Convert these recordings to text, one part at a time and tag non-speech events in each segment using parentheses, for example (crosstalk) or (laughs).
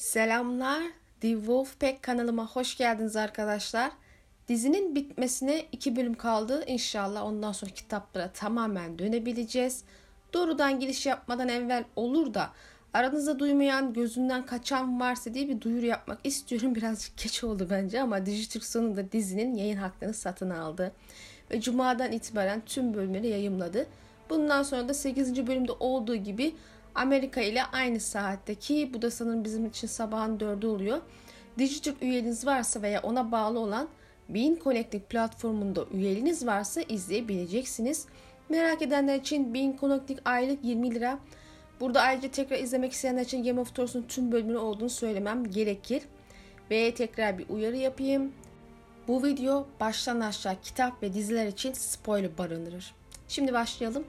Selamlar. The Wolfpack kanalıma hoş geldiniz arkadaşlar. Dizinin bitmesine iki bölüm kaldı. İnşallah ondan sonra kitaplara tamamen dönebileceğiz. Doğrudan giriş yapmadan evvel olur da aranızda duymayan, gözünden kaçan varsa diye bir duyuru yapmak istiyorum. (laughs) Birazcık geç oldu bence ama Dijitürk sonunda dizinin yayın haklarını satın aldı. Ve Cuma'dan itibaren tüm bölümleri yayımladı. Bundan sonra da 8. bölümde olduğu gibi Amerika ile aynı saatteki bu da sanırım bizim için sabahın dördü oluyor. Dijitürk üyeliğiniz varsa veya ona bağlı olan Bean Connecting platformunda üyeliğiniz varsa izleyebileceksiniz. Merak edenler için Bean Connecting aylık 20 lira. Burada ayrıca tekrar izlemek isteyenler için Game of Thrones'un tüm bölümünü olduğunu söylemem gerekir. Ve tekrar bir uyarı yapayım. Bu video baştan aşağı kitap ve diziler için spoiler barındırır. Şimdi başlayalım.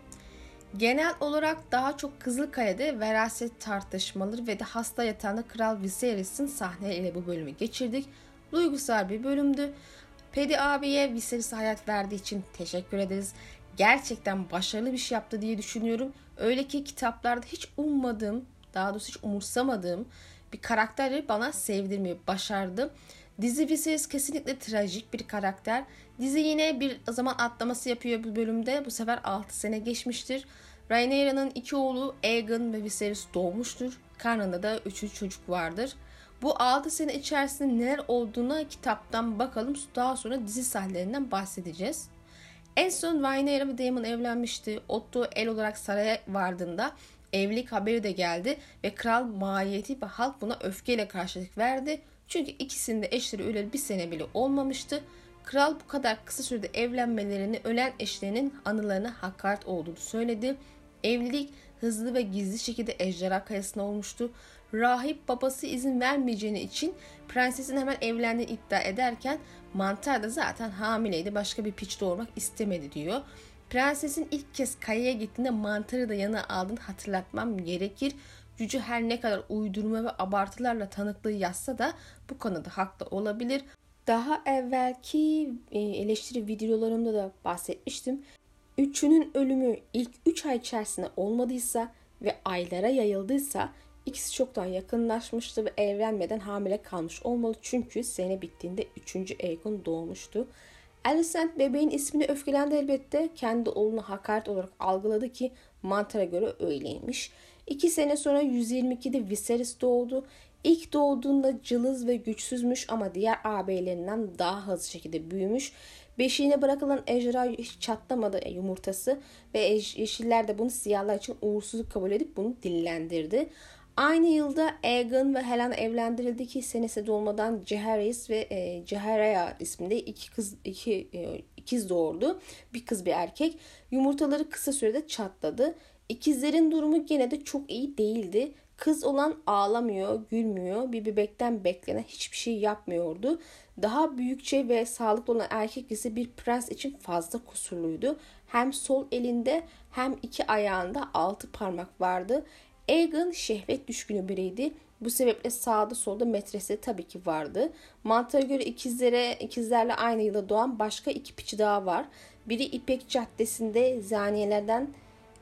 Genel olarak daha çok Kızılkale'de veraset tartışmaları ve de hasta yatağında Kral Viserys'in sahneleriyle bu bölümü geçirdik. Duygusal bir bölümdü. Pedi abiye Viserys'e hayat verdiği için teşekkür ederiz. Gerçekten başarılı bir şey yaptı diye düşünüyorum. Öyle ki kitaplarda hiç ummadığım, daha doğrusu hiç umursamadığım bir karakteri bana sevdirmeyi başardı. Dizi Viserys kesinlikle trajik bir karakter. Dizi yine bir zaman atlaması yapıyor bu bölümde. Bu sefer 6 sene geçmiştir. Rhaenyra'nın iki oğlu Aegon ve Viserys doğmuştur. Karnında da 3 çocuk vardır. Bu 6 sene içerisinde neler olduğuna kitaptan bakalım. Daha sonra dizi sahnelerinden bahsedeceğiz. En son Rhaenyra ve Daemon evlenmişti. Otto el olarak saraya vardığında evlilik haberi de geldi ve kral mahiyeti ve halk buna öfkeyle karşılık verdi. Çünkü ikisinin de eşleri öleli bir sene bile olmamıştı. Kral bu kadar kısa sürede evlenmelerini ölen eşlerinin anılarına hakaret olduğunu söyledi. Evlilik hızlı ve gizli şekilde ejderha kayasına olmuştu. Rahip babası izin vermeyeceğini için prensesin hemen evlendiğini iddia ederken mantar da zaten hamileydi başka bir piç doğurmak istemedi diyor. Prensesin ilk kez kayaya gittiğinde mantarı da yanına aldığını hatırlatmam gerekir. Cüce her ne kadar uydurma ve abartılarla tanıklığı yazsa da bu konuda haklı olabilir. Daha evvelki e, eleştiri videolarımda da bahsetmiştim. Üçünün ölümü ilk 3 ay içerisinde olmadıysa ve aylara yayıldıysa ikisi çoktan yakınlaşmıştı ve evlenmeden hamile kalmış olmalı. Çünkü sene bittiğinde 3. Aegon doğmuştu. Alicent bebeğin ismini öfkelendi elbette. Kendi oğlunu hakaret olarak algıladı ki mantara göre öyleymiş. İki sene sonra 122'de Viserys doğdu. İlk doğduğunda cılız ve güçsüzmüş ama diğer ağabeylerinden daha hızlı şekilde büyümüş. Beşiğine bırakılan ejderha hiç çatlamadı yumurtası ve yeşiller de bunu siyahlar için uğursuzluk kabul edip bunu dillendirdi. Aynı yılda Aegon ve Helena evlendirildi ki senesi dolmadan Jaehaerys ve e, Jaehaerys isminde iki kız iki e, ikiz doğurdu. Bir kız bir erkek. Yumurtaları kısa sürede çatladı. İkizlerin durumu gene de çok iyi değildi. Kız olan ağlamıyor, gülmüyor. Bir bebekten beklenen hiçbir şey yapmıyordu. Daha büyükçe ve sağlıklı olan erkek ise bir prens için fazla kusurluydu. Hem sol elinde hem iki ayağında altı parmak vardı. Aegon şehvet düşkünü biriydi. Bu sebeple sağda solda metresi tabii ki vardı. Mantığa göre ikizlere, ikizlerle aynı yılda doğan başka iki piçi daha var. Biri İpek Caddesi'nde zaniyelerden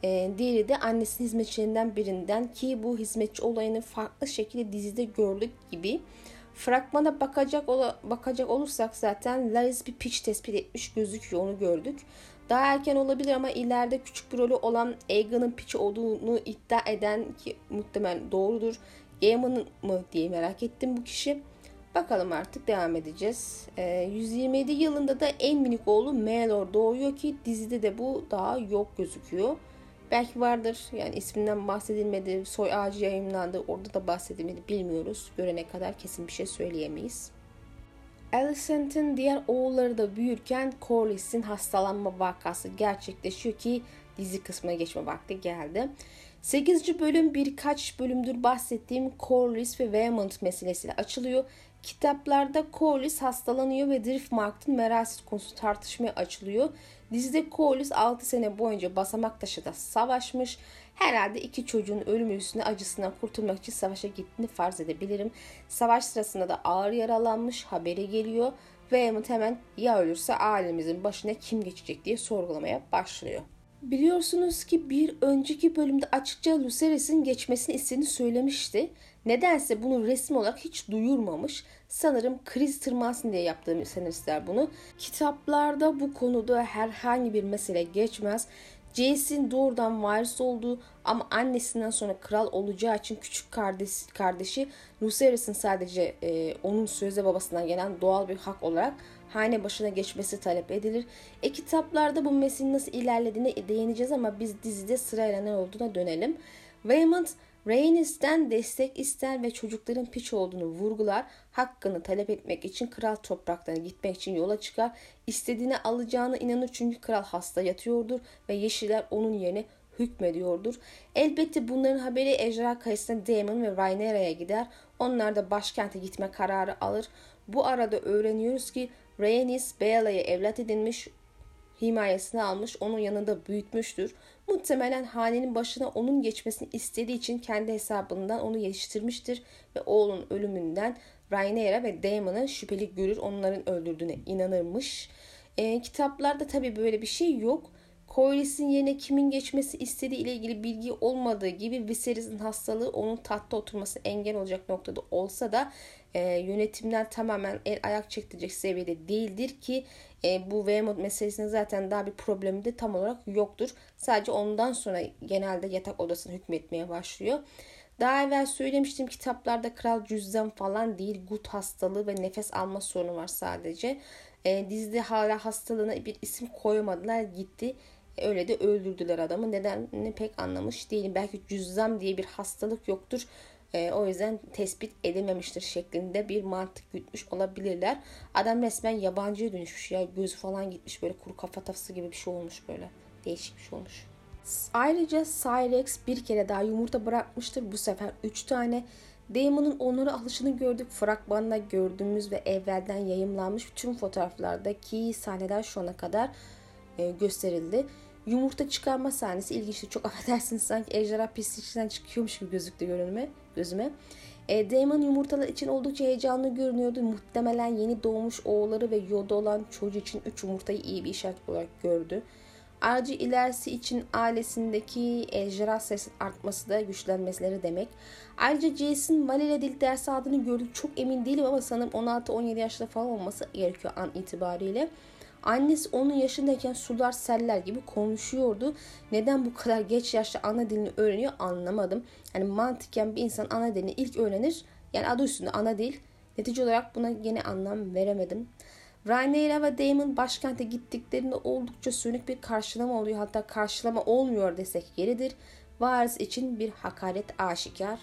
e, diğeri de annesinin hizmetçilerinden birinden ki bu hizmetçi olayını farklı şekilde dizide gördük gibi. Fragmana bakacak ola, bakacak olursak zaten Laris bir piç tespit etmiş gözüküyor onu gördük. Daha erken olabilir ama ileride küçük bir rolü olan Aegon'un piç olduğunu iddia eden ki muhtemelen doğrudur. Aegon mı diye merak ettim bu kişi. Bakalım artık devam edeceğiz. Ee, 127 yılında da en minik oğlu Melor doğuyor ki dizide de bu daha yok gözüküyor. Belki vardır yani isminden bahsedilmedi, soy ağacı yayınlandı, orada da bahsedilmedi bilmiyoruz. Görene kadar kesin bir şey söyleyemeyiz. Alicent'in diğer oğulları da büyürken Corlys'in hastalanma vakası gerçekleşiyor ki dizi kısmına geçme vakti geldi. 8. bölüm birkaç bölümdür bahsettiğim Corlys ve Vaemond meselesiyle açılıyor. Kitaplarda Corlys hastalanıyor ve Driftmark'ın merasit konusu tartışmaya açılıyor. Dizide Corlys 6 sene boyunca basamak taşıda savaşmış. Herhalde iki çocuğun ölümü üstüne acısından kurtulmak için savaşa gittiğini farz edebilirim. Savaş sırasında da ağır yaralanmış haberi geliyor. Ve Emmett hemen ya ölürse ailemizin başına kim geçecek diye sorgulamaya başlıyor. Biliyorsunuz ki bir önceki bölümde açıkça Lucerys'in geçmesini istediğini söylemişti. Nedense bunu resmi olarak hiç duyurmamış. Sanırım kriz tırmansın diye yaptığı senaristler bunu. Kitaplarda bu konuda herhangi bir mesele geçmez. Jace'in doğrudan varis olduğu ama annesinden sonra kral olacağı için küçük kardeş, kardeşi Lucerys'in sadece e, onun sözde babasından gelen doğal bir hak olarak hane başına geçmesi talep edilir. E kitaplarda bu meselenin nasıl ilerlediğine değineceğiz ama biz dizide sırayla ne olduğuna dönelim. Raymond Rhaenys'ten destek ister ve çocukların piç olduğunu vurgular. Hakkını talep etmek için kral topraklarına gitmek için yola çıkar. İstediğini alacağına inanır çünkü kral hasta yatıyordur ve yeşiller onun yerine hükmediyordur. Elbette bunların haberi ejderha kayısına Daemon ve Rhaenyra'ya gider. Onlar da başkente gitme kararı alır. Bu arada öğreniyoruz ki Rhaenys Beala'ya evlat edinmiş, himayesine almış, onun yanında büyütmüştür. Muhtemelen hanenin başına onun geçmesini istediği için kendi hesabından onu yetiştirmiştir ve oğlun ölümünden Rhaenyra ve Daemon'ı şüpheli görür, onların öldürdüğüne inanırmış. E, kitaplarda tabii böyle bir şey yok. Corlys'in yerine kimin geçmesi istediği ile ilgili bilgi olmadığı gibi Viserys'in hastalığı onun tahtta oturması engel olacak noktada olsa da e, yönetimden tamamen el ayak çektirecek seviyede değildir ki e, bu V-mod meselesinde zaten daha bir problemi de tam olarak yoktur. Sadece ondan sonra genelde yatak odasına hükmetmeye başlıyor. Daha evvel söylemiştim kitaplarda kral cüzdan falan değil gut hastalığı ve nefes alma sorunu var sadece. E, dizide hala hastalığına bir isim koymadılar gitti. Öyle de öldürdüler adamı. Nedenini pek anlamış değilim. Belki cüzzam diye bir hastalık yoktur. E, o yüzden tespit edememiştir şeklinde bir mantık gütmüş olabilirler. Adam resmen yabancıya dönüşmüş ya. Gözü falan gitmiş böyle kuru kafa tafsı gibi bir şey olmuş böyle. Değişik bir şey olmuş. Ayrıca Cyrex bir kere daha yumurta bırakmıştır. Bu sefer 3 tane. Damon'un onları alışını gördük. Fragmanla gördüğümüz ve evvelden yayımlanmış tüm fotoğraflardaki sahneler şu ana kadar e, gösterildi yumurta çıkarma sahnesi ilginçti. Çok (laughs) affedersiniz sanki ejderha pislikçiden çıkıyormuş gibi gözüktü görünme, gözüme. E, Damon yumurtalar için oldukça heyecanlı görünüyordu. Muhtemelen yeni doğmuş oğulları ve yolda olan çocuğu için 3 yumurtayı iyi bir işaret olarak gördü. Ayrıca ilerisi için ailesindeki ejderha sayısının artması da güçlenmeleri demek. Ayrıca Jason Valeria dil ders aldığını gördük. Çok emin değilim ama sanırım 16-17 yaşında falan olması gerekiyor an itibariyle. Annesi onun yaşındayken sular seller gibi konuşuyordu. Neden bu kadar geç yaşta ana dilini öğreniyor anlamadım. Yani mantıken bir insan ana dilini ilk öğrenir. Yani adı üstünde ana dil. Netice olarak buna yine anlam veremedim. Rhaenyra ve Daemon başkente gittiklerinde oldukça sönük bir karşılama oluyor. Hatta karşılama olmuyor desek yeridir. Varis için bir hakaret aşikar.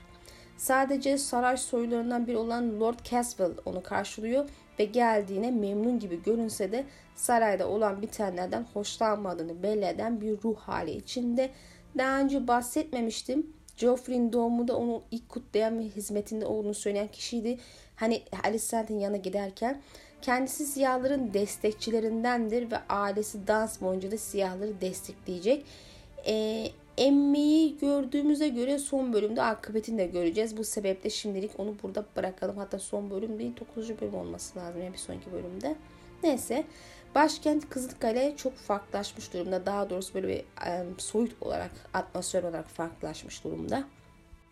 Sadece saray soylarından biri olan Lord Caswell onu karşılıyor ve geldiğine memnun gibi görünse de sarayda olan bitenlerden hoşlanmadığını belli eden bir ruh hali içinde. Daha önce bahsetmemiştim. Joffrey'in doğumunda onu ilk kutlayan ve hizmetinde olduğunu söyleyen kişiydi. Hani Alicent'in yanına giderken kendisi siyahların destekçilerindendir ve ailesi dans boyunca da siyahları destekleyecek. Ee, emmeyi gördüğümüze göre son bölümde akıbetini de göreceğiz. Bu sebeple şimdilik onu burada bırakalım. Hatta son bölüm değil 9. bölüm olması lazım yani bir sonraki bölümde. Neyse başkent Kızılkale çok farklılaşmış durumda. Daha doğrusu böyle bir soyut olarak atmosfer olarak farklılaşmış durumda.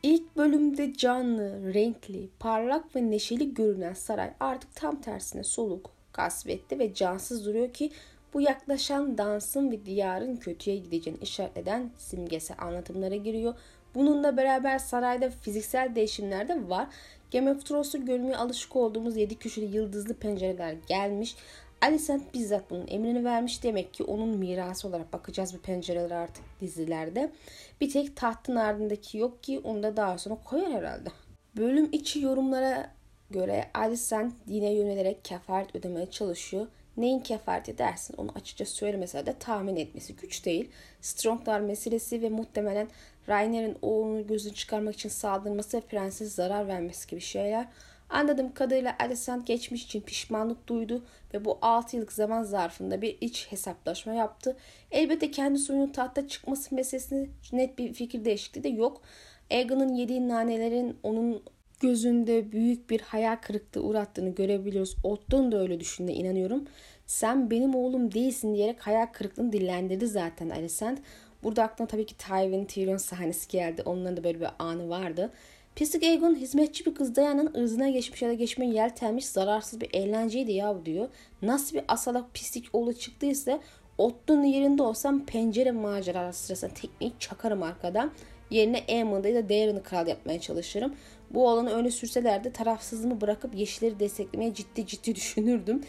İlk bölümde canlı, renkli, parlak ve neşeli görünen saray artık tam tersine soluk, kasvetli ve cansız duruyor ki bu yaklaşan dansın ve diyarın kötüye gideceğini işaret eden simgesel anlatımlara giriyor. Bununla beraber sarayda fiziksel değişimler de var. Game of Thrones'u görmeye alışık olduğumuz 7 köşeli yıldızlı pencereler gelmiş. Alicent bizzat bunun emrini vermiş. Demek ki onun mirası olarak bakacağız bu pencereler artık dizilerde. Bir tek tahtın ardındaki yok ki onu da daha sonra koyar herhalde. Bölüm içi yorumlara göre Alicent dine yönelerek kefaret ödemeye çalışıyor. Neyin kefaret edersin onu açıkça söylemese de tahmin etmesi güç değil. Stronglar meselesi ve muhtemelen Rainer'in oğlunu gözünü çıkarmak için saldırması ve prenses zarar vermesi gibi şeyler. Anladığım kadarıyla Alicent geçmiş için pişmanlık duydu ve bu 6 yıllık zaman zarfında bir iç hesaplaşma yaptı. Elbette kendi soyunun tahta çıkması meselesinde net bir fikir değişikliği de yok. Aegon'un yediği nanelerin onun gözünde büyük bir hayal kırıklığı uğrattığını görebiliyoruz. Otton da öyle düşündüğüne inanıyorum. Sen benim oğlum değilsin diyerek hayal kırıklığını dillendirdi zaten Alicent. Burada aklıma tabii ki Tywin Tyrion sahnesi geldi. Onların da böyle bir anı vardı. Pislik Aegon hizmetçi bir kız Diana'nın ırzına geçmiş ya da geçmeye yeltenmiş zararsız bir eğlenceydi ya diyor. Nasıl bir asalak pislik oğlu çıktıysa Otto'nun yerinde olsam pencere macerası sırasında tekmeyi çakarım arkadan. Yerine Aemon'da ya da Darren'ı kral yapmaya çalışırım. Bu olanı öne sürselerdi tarafsızlığımı bırakıp Yeşilleri desteklemeye ciddi ciddi (laughs) düşünürdüm.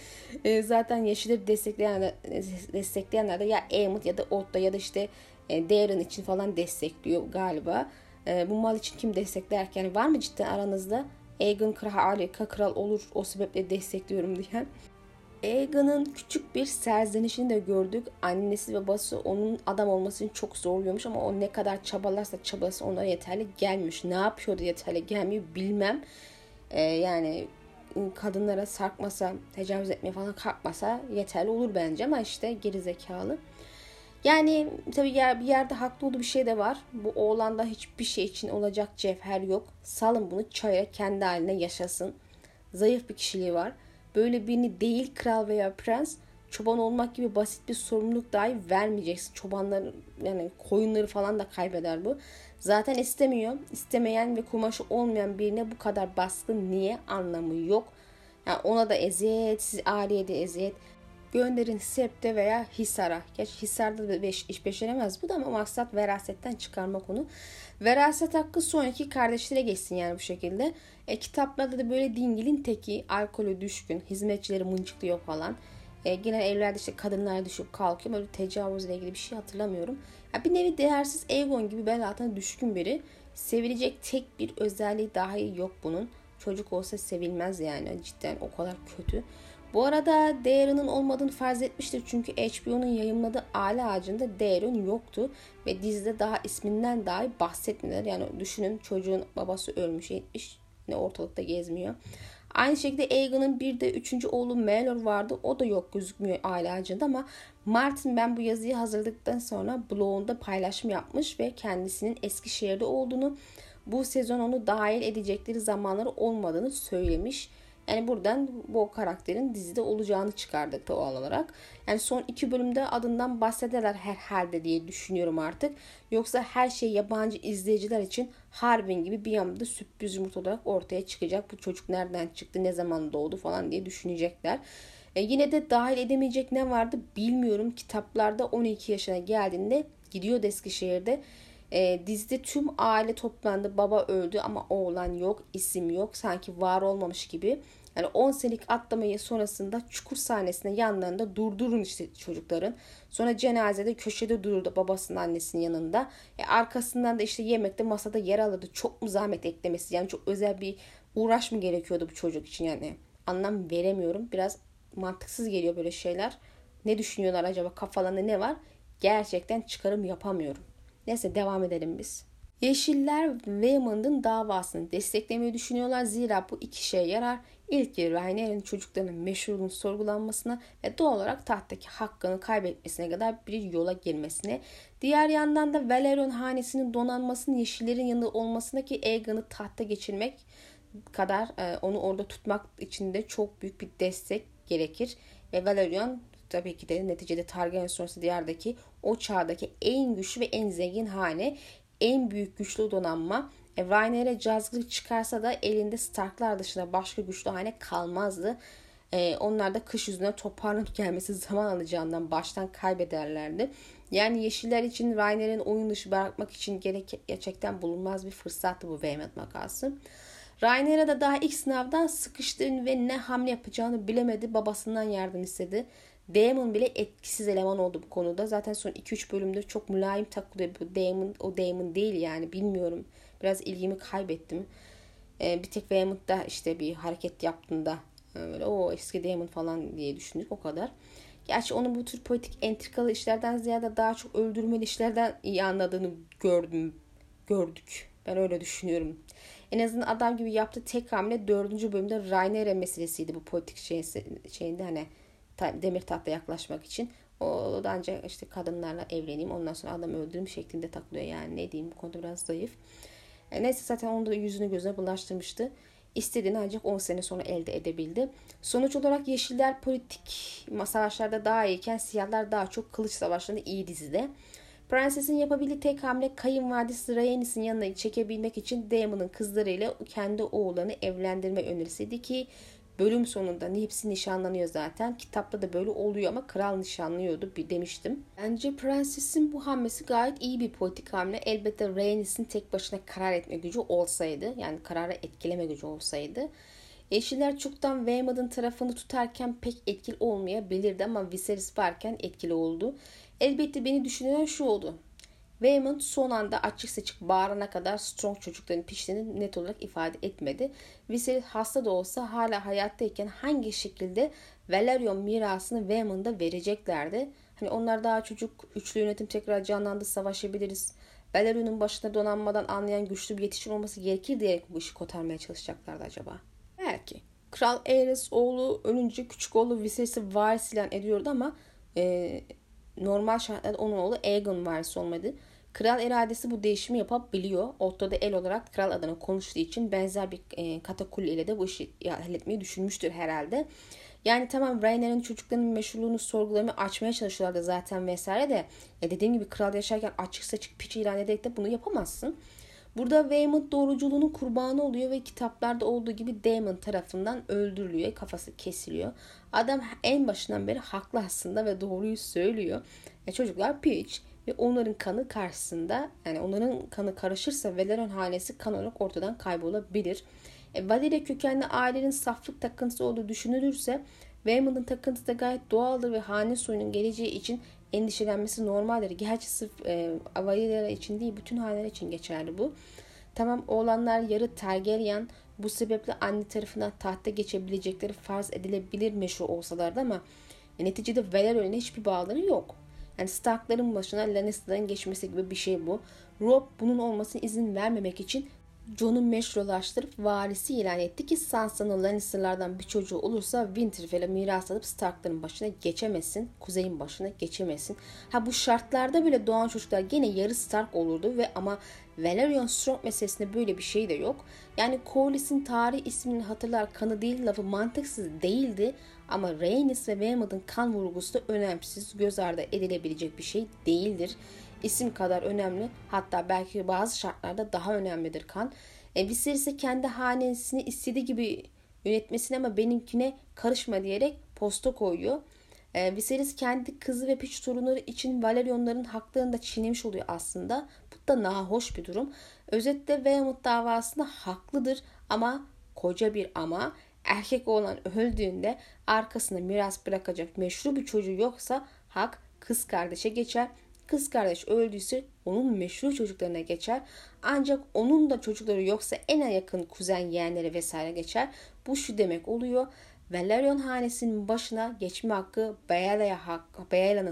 E, zaten Yeşilleri destekleyenler, destekleyenler de ya Aemon ya da Otto ya da işte e, Darren için falan destekliyor galiba. E, bu mal için kim desteklerken var mı cidden aranızda Aegon kral, kral olur o sebeple destekliyorum diyen. Aegon'un küçük bir serzenişini de gördük. Annesi ve babası onun adam olmasını çok zorluyormuş ama o ne kadar çabalarsa çabası onlara yeterli gelmiş. Ne yapıyordu yeterli gelmiyor bilmem. Ee, yani kadınlara sarkmasa, tecavüz etmeye falan kalkmasa yeterli olur bence ama işte geri zekalı. Yani tabii bir yerde haklı olduğu bir şey de var. Bu oğlanda hiçbir şey için olacak cevher yok. Salın bunu çaya kendi haline yaşasın. Zayıf bir kişiliği var. Böyle birini değil kral veya prens çoban olmak gibi basit bir sorumluluk dahi vermeyeceksin. Çobanlar yani koyunları falan da kaybeder bu. Zaten istemiyor. İstemeyen ve kumaşı olmayan birine bu kadar baskın niye anlamı yok. Yani ona da eziyet, siz aileye de eziyet. Gönderin Sep'te veya Hisar'a. Geç Hisar'da da beş, iş beceremez bu da ama maksat verasetten çıkarmak onu. Veraset hakkı son iki kardeşlere geçsin yani bu şekilde. E, kitaplarda da böyle dingilin teki, alkolü düşkün, hizmetçileri mıncıklıyor falan. E, genel evlerde işte kadınlar düşüp kalkıyor. Böyle tecavüzle ilgili bir şey hatırlamıyorum. Ya bir nevi değersiz Aegon gibi ben zaten düşkün biri. Sevilecek tek bir özelliği dahi yok bunun. Çocuk olsa sevilmez yani cidden o kadar kötü. Bu arada Darren'ın olmadığını farz etmiştir çünkü HBO'nun yayınladığı Aile Ağacı'nda Darren yoktu ve dizide daha isminden dahi bahsetmediler. Yani düşünün çocuğun babası ölmüş etmiş ne ortalıkta gezmiyor. Aynı şekilde Aegon'un bir de üçüncü oğlu Melor vardı. O da yok gözükmüyor aile ağacında ama Martin ben bu yazıyı hazırladıktan sonra blogunda paylaşım yapmış ve kendisinin Eskişehir'de olduğunu bu sezon onu dahil edecekleri zamanları olmadığını söylemiş. Yani buradan bu karakterin dizide olacağını çıkardık doğal olarak. Yani son iki bölümde adından bahsederler herhalde diye düşünüyorum artık. Yoksa her şey yabancı izleyiciler için Harbin gibi bir anda sürpriz yumurta olarak ortaya çıkacak. Bu çocuk nereden çıktı, ne zaman doğdu falan diye düşünecekler. E yine de dahil edemeyecek ne vardı bilmiyorum. Kitaplarda 12 yaşına geldiğinde gidiyor Eskişehir'de. E, dizide tüm aile toplandı. Baba öldü ama oğlan yok, isim yok. Sanki var olmamış gibi. Yani 10 senelik atlamayı sonrasında çukur sahnesinde yanlarında durdurun işte çocukların. Sonra cenazede köşede dururdu babasının annesinin yanında. E arkasından da işte yemekte masada yer alırdı. Çok mu zahmet eklemesi yani çok özel bir uğraş mı gerekiyordu bu çocuk için yani. Anlam veremiyorum. Biraz mantıksız geliyor böyle şeyler. Ne düşünüyorlar acaba kafalarında ne var? Gerçekten çıkarım yapamıyorum. Neyse devam edelim biz. Yeşiller Waymond'ın davasını desteklemeyi düşünüyorlar. Zira bu iki şeye yarar. İlki Rhaenyra'nın çocuklarının meşhurluğunun sorgulanmasına ve doğal olarak tahttaki hakkını kaybetmesine kadar bir yola girmesine. Diğer yandan da Valerion hanesinin donanmasının yeşillerin yanında olmasındaki Aegon'u tahta geçirmek kadar e, onu orada tutmak için de çok büyük bir destek gerekir. Ve Valerion tabii ki de neticede Targaryen sonrası diyardaki o çağdaki en güçlü ve en zengin hane en büyük güçlü donanma. E, Rhaenyra cazgır çıkarsa da elinde Starklar dışında başka güçlü hane kalmazdı. E, onlar da kış yüzüne toparlanıp (laughs) gelmesi zaman alacağından baştan kaybederlerdi. Yani Yeşiller için Rhaenyra'nın oyun dışı bırakmak için gerek, gerçekten bulunmaz bir fırsattı bu Vehmet makası. Rhaenyra da daha ilk sınavdan sıkıştığını ve ne hamle yapacağını bilemedi. Babasından yardım istedi. Damon bile etkisiz eleman oldu bu konuda. Zaten son 2-3 bölümde çok mülayim takılıyor. Bu Damon o Damon değil yani bilmiyorum. Biraz ilgimi kaybettim. Ee, bir tek Veymouth'da işte bir hareket yaptığında e, böyle o eski Damon falan diye düşündük o kadar. Gerçi onun bu tür politik entrikalı işlerden ziyade daha çok öldürmeli işlerden iyi anladığını gördüm. Gördük. Ben öyle düşünüyorum. En azından adam gibi yaptığı tek hamle dördüncü bölümde Rhaenyra meselesiydi bu politik şeyinde hani demir tahta yaklaşmak için. O da ancak işte kadınlarla evleneyim ondan sonra adam öldürüm şeklinde takılıyor yani ne diyeyim bu konuda biraz zayıf. E, neyse zaten onu da yüzünü gözüne bulaştırmıştı. İstediğini ancak 10 sene sonra elde edebildi. Sonuç olarak Yeşiller politik savaşlarda daha iyiyken siyahlar daha çok kılıç savaşlarında iyi dizide. Prensesin yapabildiği tek hamle kayınvalidesi Rhaenys'in yanına çekebilmek için Daemon'un kızlarıyla kendi oğullarını evlendirme önerisiydi ki bölüm sonunda hepsi nişanlanıyor zaten. Kitapta da böyle oluyor ama kral nişanlıyordu bir demiştim. Bence prensesin bu hamlesi gayet iyi bir politik hamle. Elbette Rhaenys'in tek başına karar etme gücü olsaydı yani kararı etkileme gücü olsaydı Yeşiller çoktan Waymond'ın tarafını tutarken pek etkili olmayabilirdi ama Viserys varken etkili oldu. Elbette beni düşünen şu oldu. Waymond son anda açık seçik bağırana kadar Strong çocukların piştiğini net olarak ifade etmedi. Viserys hasta da olsa hala hayattayken hangi şekilde Valerion mirasını Waymond'a vereceklerdi? Hani onlar daha çocuk, üçlü yönetim tekrar canlandı, savaşabiliriz. Valerion'un başında donanmadan anlayan güçlü bir yetişkin olması gerekir diye bu işi kotarmaya çalışacaklardı acaba. Belki. Kral Aerys oğlu ölünce küçük oğlu Viserys'i varis ilan ediyordu ama e, normal şartlarda onun oğlu Aegon varis olmadı. Kral iradesi bu değişimi yapabiliyor. Ortada el olarak kral adına konuştuğu için benzer bir e, katakul ile de bu işi halletmeyi düşünmüştür herhalde. Yani tamam Rhaenyra'nın çocuklarının meşhurluğunu sorgulamaya açmaya çalışıyorlardı zaten vesaire de e dediğim gibi kral yaşarken açık saçık piç ilan ederek de bunu yapamazsın. Burada Waymond doğruculuğunun kurbanı oluyor ve kitaplarda olduğu gibi Daemon tarafından öldürülüyor. Kafası kesiliyor. Adam en başından beri haklı aslında ve doğruyu söylüyor. E çocuklar piç ve onların kanı karşısında yani onların kanı karışırsa Veleron hanesi kan olarak ortadan kaybolabilir. E, Valeria kökenli ailenin saflık takıntısı olduğu düşünülürse Waymond'ın takıntısı da gayet doğaldır ve hane soyunun geleceği için endişelenmesi normaldir. Gerçi sırf e, Avaryalara için değil bütün haneler için geçerli bu. Tamam oğlanlar yarı Targaryen bu sebeple anne tarafından tahta geçebilecekleri farz edilebilir meşru olsalardı ama e, neticede Valerion'la hiçbir bağları yok. Yani Stark'ların başına Lannister'ların geçmesi gibi bir şey bu. Rob bunun olmasına izin vermemek için Jon'u meşrulaştırıp varisi ilan etti ki Sansa'nın Lannister'lardan bir çocuğu olursa Winterfell'e miras alıp Stark'ların başına geçemesin. Kuzey'in başına geçemesin. Ha bu şartlarda bile doğan çocuklar gene yarı Stark olurdu ve ama Valerion Strong meselesinde böyle bir şey de yok. Yani Corlys'in tarih ismini hatırlar kanı değil lafı mantıksız değildi ama Rhaenys ve Waymond'ın kan vurgusu da önemsiz göz ardı edilebilecek bir şey değildir isim kadar önemli hatta belki bazı şartlarda daha önemlidir kan. E, Viserys'e kendi hanesini istediği gibi yönetmesine ama benimkine karışma diyerek posta koyuyor. E, Viserys kendi kızı ve piç torunları için Valerionların haklarını da çiğnemiş oluyor aslında. Bu da nahoş bir durum. Özetle Weymouth davasında haklıdır ama koca bir ama erkek olan öldüğünde arkasında miras bırakacak meşru bir çocuğu yoksa hak kız kardeşe geçer Kız kardeş öldüyse onun meşhur çocuklarına geçer. Ancak onun da çocukları yoksa en yakın kuzen yeğenleri vesaire geçer. Bu şu demek oluyor. Valerion hanesinin başına geçme hakkı Bayala'ya hak,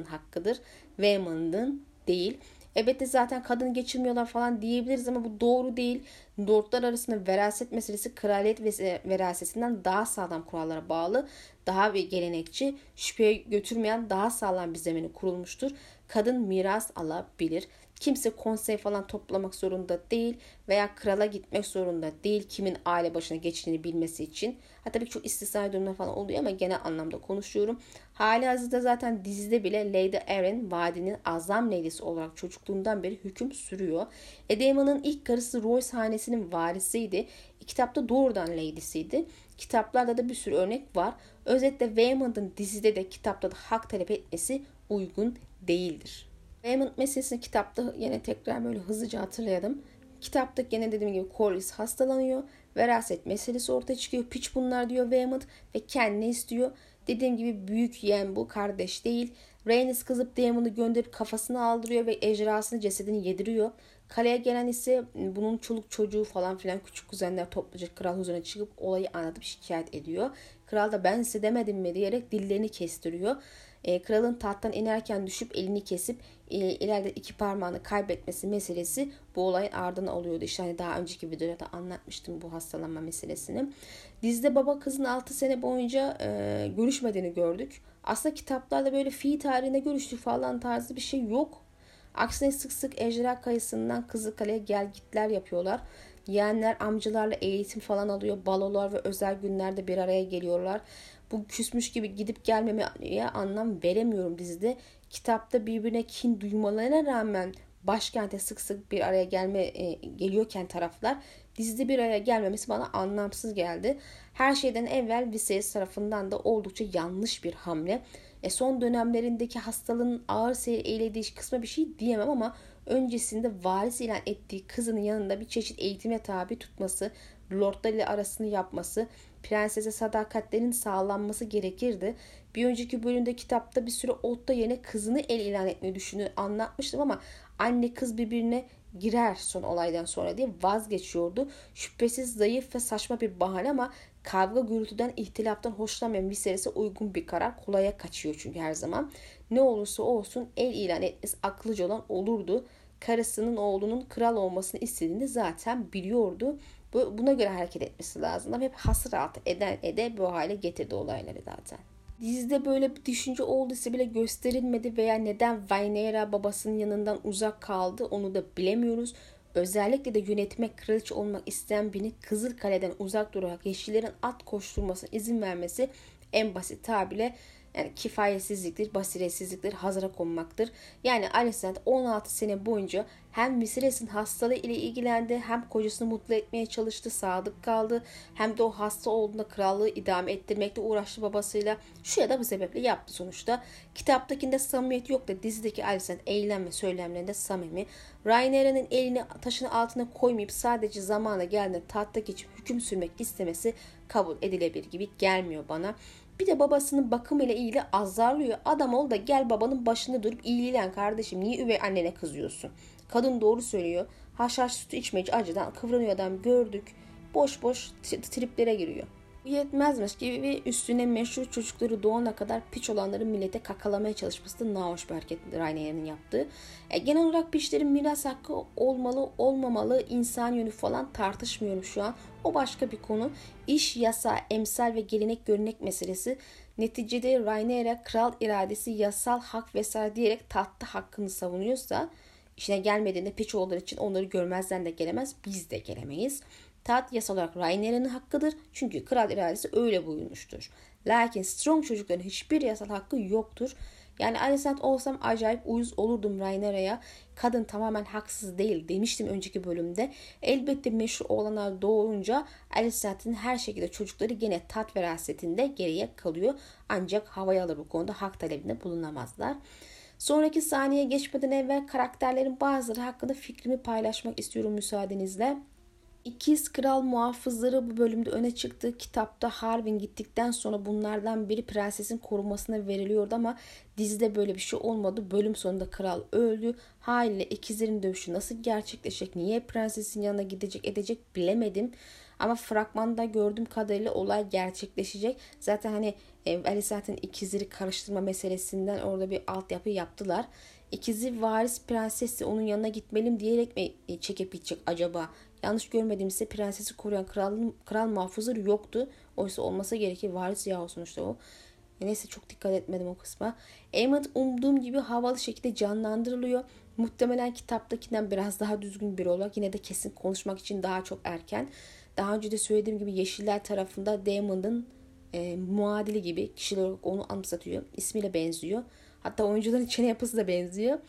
hakkıdır. Waymond'ın değil. Evet zaten kadın geçirmiyorlar falan diyebiliriz ama bu doğru değil. Lordlar arasında veraset meselesi kraliyet ve verasetinden daha sağlam kurallara bağlı. Daha bir gelenekçi, şüpheye götürmeyen daha sağlam bir zemini kurulmuştur kadın miras alabilir. Kimse konsey falan toplamak zorunda değil veya krala gitmek zorunda değil kimin aile başına geçtiğini bilmesi için. Ha tabii çok istisnai durumlar falan oluyor ama genel anlamda konuşuyorum. Hali hazırda zaten dizide bile Lady Arryn vadinin azam leylisi olarak çocukluğundan beri hüküm sürüyor. Edema'nın ilk karısı Royce hanesinin varisiydi. Kitapta doğrudan lady'siydi. Kitaplarda da bir sürü örnek var. Özetle Waymond'ın dizide de kitapta da hak talep etmesi uygun değildir. Raymond meselesini kitapta yine tekrar böyle hızlıca hatırlayalım. Kitapta gene dediğim gibi Corlys hastalanıyor. Veraset meselesi ortaya çıkıyor. Piç bunlar diyor Raymond ve kendini istiyor. Dediğim gibi büyük yeğen bu kardeş değil. Rhaenys kızıp Daemon'u gönderip kafasını aldırıyor ve ecrasını cesedini yediriyor. Kaleye gelen ise bunun çoluk çocuğu falan filan küçük kuzenler topluca kral huzuruna çıkıp olayı anlatıp şikayet ediyor. Kral da ben size demedim mi diyerek dillerini kestiriyor. E, kralın tahttan inerken düşüp elini kesip e, ileride iki parmağını kaybetmesi meselesi bu olayın ardına oluyordu. İşte hani daha önceki videoda anlatmıştım bu hastalanma meselesini. Dizide baba kızın 6 sene boyunca e, görüşmediğini gördük. Aslında kitaplarda böyle fi tarihinde görüştü falan tarzı bir şey yok. Aksine sık sık ejderha kayısından Kızılkale'ye gel gitler yapıyorlar. Yeğenler amcalarla eğitim falan alıyor. Balolar ve özel günlerde bir araya geliyorlar. Bu küsmüş gibi gidip gelmemeye anlam veremiyorum dizide. Kitapta birbirine kin duymalarına rağmen başkente sık sık bir araya gelme e, geliyorken taraflar dizide bir araya gelmemesi bana anlamsız geldi. Her şeyden evvel Viserys tarafından da oldukça yanlış bir hamle. E, son dönemlerindeki hastalığın ağır seyir eylediği kısma bir şey diyemem ama öncesinde varis ilan ettiği kızının yanında bir çeşit eğitime tabi tutması, lordlar ile arasını yapması, prensese sadakatlerin sağlanması gerekirdi. Bir önceki bölümde kitapta bir süre Otto yerine kızını el ilan etmeyi düşündüğünü anlatmıştım ama anne kız birbirine girer son olaydan sonra diye vazgeçiyordu. Şüphesiz zayıf ve saçma bir bahane ama kavga gürültüden ihtilaftan hoşlanmayan Viserys'e uygun bir karar kolaya kaçıyor çünkü her zaman. Ne olursa olsun el ilan etmesi akıllıca olan olurdu. Karısının oğlunun kral olmasını istediğini zaten biliyordu. Buna göre hareket etmesi lazım. Hep hasır altı eden ede bu hale getirdi olayları zaten. Dizide böyle bir düşünce olduysa bile gösterilmedi veya neden Rhaenyra babasının yanından uzak kaldı onu da bilemiyoruz. Özellikle de yönetmek, kraliçe olmak isteyen birini Kızıl Kale'den uzak durarak yeşillerin at koşturmasına izin vermesi en basit tabirle yani kifayetsizliktir, basiretsizliktir, hazıra konmaktır. Yani Alicent 16 sene boyunca hem Viserys'in hastalığı ile ilgilendi, hem kocasını mutlu etmeye çalıştı, sadık kaldı. Hem de o hasta olduğunda krallığı idame ettirmekle uğraştı babasıyla. Şu ya da bu sebeple yaptı sonuçta. Kitaptakinde samimiyet yok da dizideki Alicent eylem ve söylemlerinde samimi. Rhaenyra'nın elini taşın altına koymayıp sadece zamana geldiğinde tahta geçip hüküm sürmek istemesi kabul edilebilir gibi gelmiyor bana. Bir de babasının bakımıyla ilgili azarlıyor. Adam ol da gel babanın başında durup iyiliğilen kardeşim. Niye üvey annene kızıyorsun? Kadın doğru söylüyor. Haşhaş sütü içmeci acıdan kıvranıyor adam gördük. Boş boş triplere giriyor. Bu yetmezmiş gibi ve üstüne meşhur çocukları doğana kadar piç olanları millete kakalamaya çalışması da nahoş bir hareket Rainer'in yaptığı. E, genel olarak piçlerin miras hakkı olmalı olmamalı insan yönü falan tartışmıyorum şu an. O başka bir konu. İş, yasa, emsal ve gelenek görünek meselesi. Neticede Rainer'e kral iradesi yasal hak vesaire diyerek tahta hakkını savunuyorsa işine gelmediğinde piç olduğu için onları görmezden de gelemez. Biz de gelemeyiz. Taht yasal olarak Rainer'in hakkıdır. Çünkü kral iradesi öyle buyurmuştur. Lakin Strong çocukların hiçbir yasal hakkı yoktur. Yani Alicent olsam acayip uyuz olurdum Rainera'ya. Kadın tamamen haksız değil demiştim önceki bölümde. Elbette meşhur olanlar doğunca Alicent'in her şekilde çocukları gene tat verasetinde geriye kalıyor. Ancak havaya alır bu konuda hak talebinde bulunamazlar. Sonraki saniye geçmeden evvel karakterlerin bazıları hakkında fikrimi paylaşmak istiyorum müsaadenizle. İkiz Kral muhafızları bu bölümde öne çıktı. Kitapta Harwin gittikten sonra bunlardan biri prensesin korumasına veriliyordu ama dizide böyle bir şey olmadı. Bölüm sonunda kral öldü. Haliyle ikizlerin dövüşü nasıl gerçekleşecek, niye prensesin yanına gidecek edecek bilemedim. Ama fragmanda gördüğüm kadarıyla olay gerçekleşecek. Zaten hani e, Alicent'in ikizleri karıştırma meselesinden orada bir altyapı yaptılar. İkizi varis prensesi onun yanına gitmeliyim diyerek mi çekip gidecek acaba? Yanlış görmediğimse prensesi koruyan kral, kral muhafızları yoktu. Oysa olmasa gerekir. Varis yahu sonuçta o. E neyse çok dikkat etmedim o kısma. Aemond umduğum gibi havalı şekilde canlandırılıyor. Muhtemelen kitaptakinden biraz daha düzgün bir olarak yine de kesin konuşmak için daha çok erken. Daha önce de söylediğim gibi Yeşiller tarafında Damon'ın e, muadili gibi kişiler olarak onu anımsatıyor. İsmiyle benziyor. Hatta oyuncuların çene yapısı da benziyor.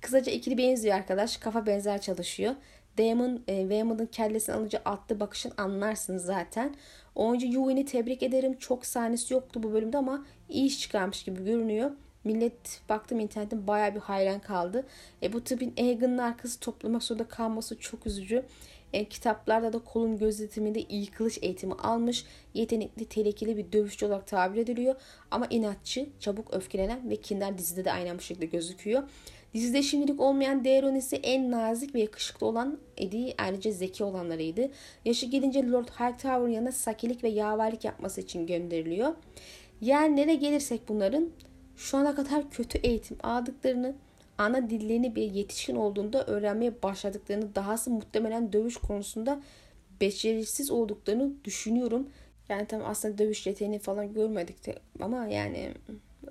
Kısaca ikili benziyor arkadaş. Kafa benzer çalışıyor. Damon, e, Damon'ın kellesini alınca attığı bakışın anlarsınız zaten. Oyuncu Yuven'i tebrik ederim. Çok sahnesi yoktu bu bölümde ama iyi iş çıkarmış gibi görünüyor. Millet baktım internetten baya bir hayran kaldı. E, bu tıbın Egan'ın arkası toplamak zorunda kalması çok üzücü. E, kitaplarda da kolun gözetiminde iyi kılıç eğitimi almış. Yetenekli, tehlikeli bir dövüşçü olarak tabir ediliyor. Ama inatçı, çabuk öfkelenen ve kinder dizide de aynen bu şekilde gözüküyor. Dizide şimdilik olmayan ise en nazik ve yakışıklı olan Eddie ayrıca zeki olanlarıydı. Yaşı gelince Lord Hightower'ın yanına sakilik ve yaverlik yapması için gönderiliyor. Yani nereye gelirsek bunların şu ana kadar kötü eğitim aldıklarını, ana dillerini bir yetişkin olduğunda öğrenmeye başladıklarını, dahası muhtemelen dövüş konusunda becerisiz olduklarını düşünüyorum. Yani tam aslında dövüş yeteneğini falan görmedik de ama yani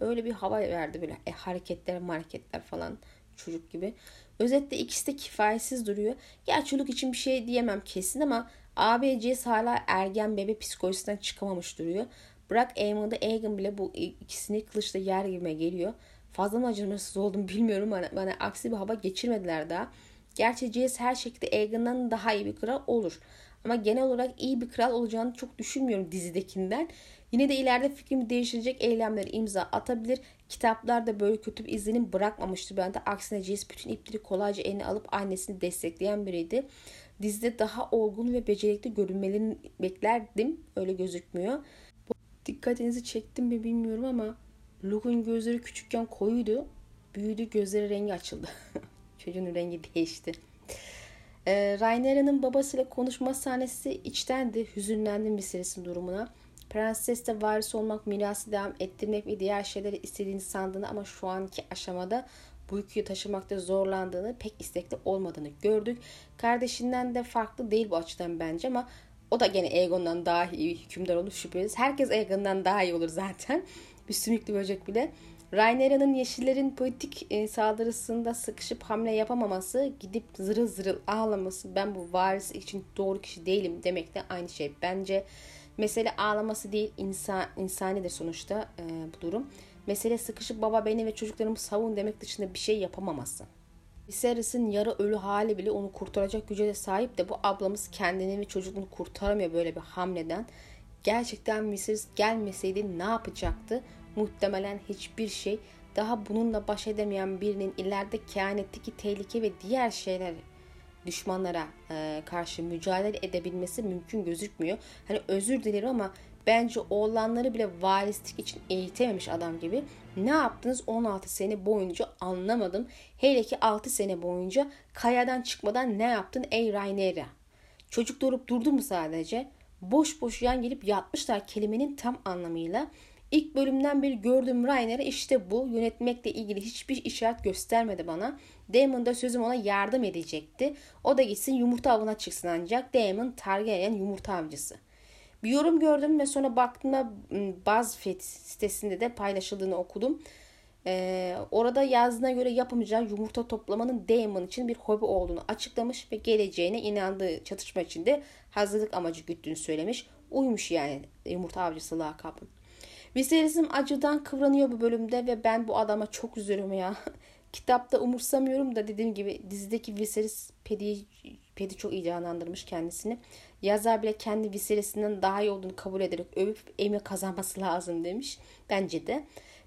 öyle bir hava verdi böyle e, hareketler hareketler falan çocuk gibi. Özetle ikisi de kifayetsiz duruyor. Gerçi çocuk için bir şey diyemem kesin ama ABC'si hala ergen bebe psikolojisinden çıkamamış duruyor. Bırak Eamon'da Egan bile bu ikisini kılıçla yer gibime geliyor. Fazla mı acımasız oldum bilmiyorum. Bana, bana aksi bir hava geçirmediler daha. Gerçi Jace her şekilde Egan'dan daha iyi bir kral olur. Ama genel olarak iyi bir kral olacağını çok düşünmüyorum dizidekinden. Yine de ileride fikrimi değiştirecek eylemleri imza atabilir. Kitaplarda böyle kötü bir izlenim bırakmamıştı bende. Aksine Jace bütün ipleri kolayca eline alıp annesini destekleyen biriydi. Dizide daha olgun ve becerikli görünmelerini beklerdim. Öyle gözükmüyor. Dikkatinizi çektim mi bilmiyorum ama Luke'un gözleri küçükken koyuydu. Büyüdü gözleri rengi açıldı. (laughs) Çocuğun rengi değişti. E, Rainera'nın babasıyla konuşma sahnesi içtendi. Hüzünlendim bir serisin durumuna. Prenses de varis olmak, mirası devam ettirmek ve diğer şeyleri istediğini sandığını ama şu anki aşamada bu yükü taşımakta zorlandığını, pek istekli olmadığını gördük. Kardeşinden de farklı değil bu açıdan bence ama o da gene Aegon'dan daha iyi hükümdar olur şüphesiz. Herkes Aegon'dan daha iyi olur zaten. Bir sümüklü böcek bile. Rhaenyra'nın Yeşillerin politik e, saldırısında sıkışıp hamle yapamaması, gidip zırıl zırıl ağlaması, ben bu varis için doğru kişi değilim demek de aynı şey. Bence mesele ağlaması değil, insan, insanidir sonuçta e, bu durum. Mesele sıkışıp baba beni ve çocuklarımı savun demek dışında bir şey yapamaması. Viserys'in yarı ölü hali bile onu kurtaracak güce de sahip de bu ablamız kendini ve çocukluğunu kurtaramıyor böyle bir hamleden. Gerçekten Viserys gelmeseydi ne yapacaktı? Muhtemelen hiçbir şey. Daha bununla baş edemeyen birinin ileride kehanetteki tehlike ve diğer şeyler düşmanlara e, karşı mücadele edebilmesi mümkün gözükmüyor. Hani özür dilerim ama bence oğlanları bile varislik için eğitememiş adam gibi. Ne yaptınız 16 sene boyunca anlamadım. Hele ki 6 sene boyunca kayadan çıkmadan ne yaptın ey Rhaenyra? Çocuk durup durdu mu sadece? Boş boş yan gelip yatmışlar kelimenin tam anlamıyla. İlk bölümden beri gördüğüm Rainer'e işte bu. Yönetmekle ilgili hiçbir işaret göstermedi bana. Damon da sözüm ona yardım edecekti. O da gitsin yumurta avına çıksın ancak Damon Targaryen yumurta avcısı. Bir yorum gördüm ve sonra baktığımda BuzzFeed sitesinde de paylaşıldığını okudum. Ee, orada yazdığına göre yapamayacağı yumurta toplamanın Damon için bir hobi olduğunu açıklamış ve geleceğine inandığı çatışma için de hazırlık amacı güttüğünü söylemiş. Uymuş yani yumurta avcısı lakabın. Viserys'im acıdan kıvranıyor bu bölümde ve ben bu adama çok üzülüyorum ya. (laughs) Kitapta umursamıyorum da dediğim gibi dizideki Viserys Pedi, Pedi çok iyi canlandırmış kendisini. Yazar bile kendi Viserys'inden daha iyi olduğunu kabul ederek övüp Emmy kazanması lazım demiş. Bence de.